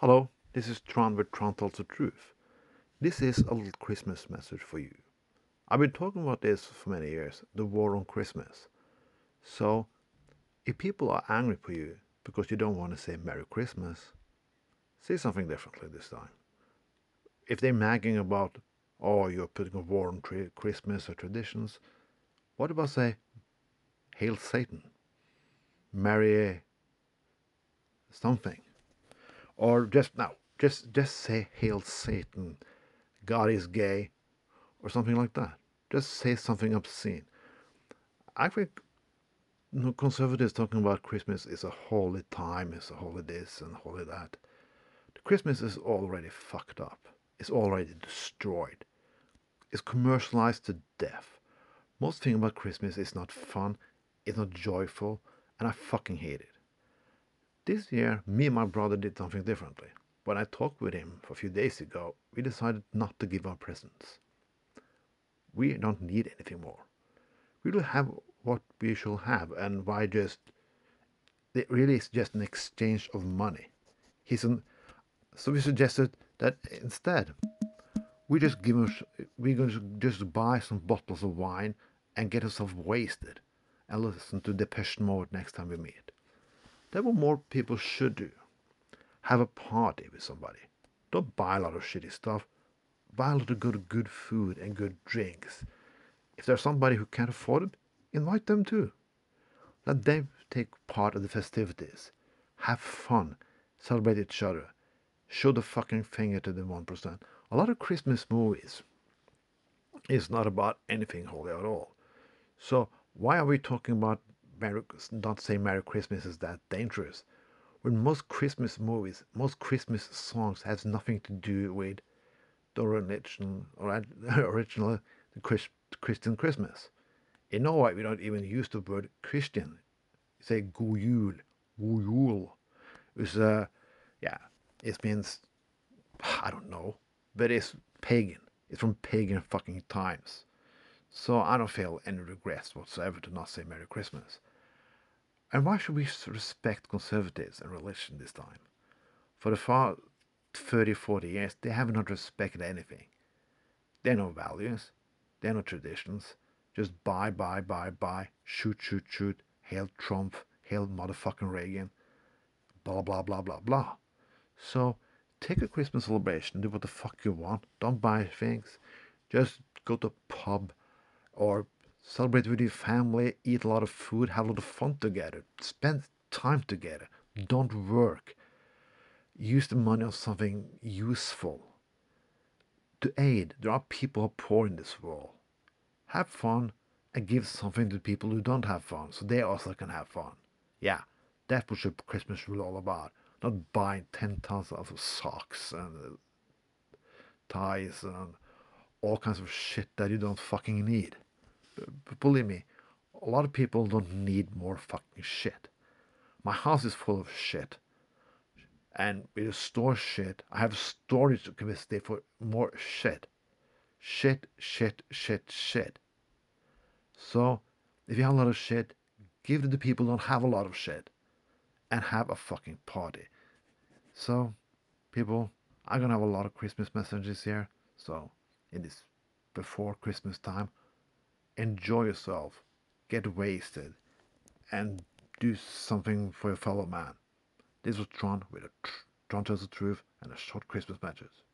Hello, this is Tron with Tron Tells the Truth. This is a little Christmas message for you. I've been talking about this for many years the war on Christmas. So, if people are angry for you because you don't want to say Merry Christmas, say something differently this time. If they're nagging about, oh, you're putting a war on Christmas or traditions, what about say, Hail Satan, Merry something, or just now, just just say Hail Satan, God is gay, or something like that. Just say something obscene. I think you know, conservatives talking about Christmas is a holy time, it's a holy this and holy that. Christmas is already fucked up. It's already destroyed. It's commercialized to death. Most thing about Christmas is not fun, it's not joyful, and I fucking hate it. This year, me and my brother did something differently. When I talked with him a few days ago, we decided not to give our presents. We don't need anything more. We will have what we shall have, and why just? It really is just an exchange of money. He's an, so we suggested that instead, we just give him, we're going to just buy some bottles of wine and get ourselves wasted, and listen to Depeche Mode next time we meet. That's what more people should do. Have a party with somebody. Don't buy a lot of shitty stuff. Buy a lot of good, good food and good drinks. If there's somebody who can't afford it, invite them too. Let them take part of the festivities. Have fun. Celebrate each other. Show the fucking finger to the 1%. A lot of Christmas movies is not about anything holy at all. So why are we talking about Merry, not saying Merry Christmas is that dangerous? When most Christmas movies, most Christmas songs has nothing to do with the religion or original Christian Christmas. In Norway, we don't even use the word Christian. We say God jul, God jul. It's, uh, yeah, it means, I don't know, but it's pagan. It's from pagan fucking times. So I don't feel any regrets whatsoever to not say Merry Christmas. And why should we respect conservatives and religion this time? For the far 30, 40 years, they have not respected anything. There are no values, there are no traditions. Just buy, buy, buy, buy, shoot, shoot, shoot, hail Trump, hail motherfucking Reagan, blah, blah, blah, blah, blah. So take a Christmas celebration, do what the fuck you want. Don't buy things. Just go to pub or celebrate with your family, eat a lot of food, have a lot of fun together, spend time together. Don't work. Use the money on something useful. To aid, there are people who are poor in this world. Have fun and give something to people who don't have fun so they also can have fun. Yeah, that's what Christmas is all about. Not buying 10 tons of socks and uh, ties and all kinds of shit that you don't fucking need. Believe me, a lot of people don't need more fucking shit. My house is full of shit. And we store shit. I have storage capacity for more shit. Shit, shit, shit, shit. So, if you have a lot of shit, give it to people who don't have a lot of shit. And have a fucking party. So, people, I'm gonna have a lot of Christmas messages here. So, in this before Christmas time, enjoy yourself, get wasted, and do something for your fellow man. This was Tron with a tr- Tron Tells the Truth and a short Christmas message.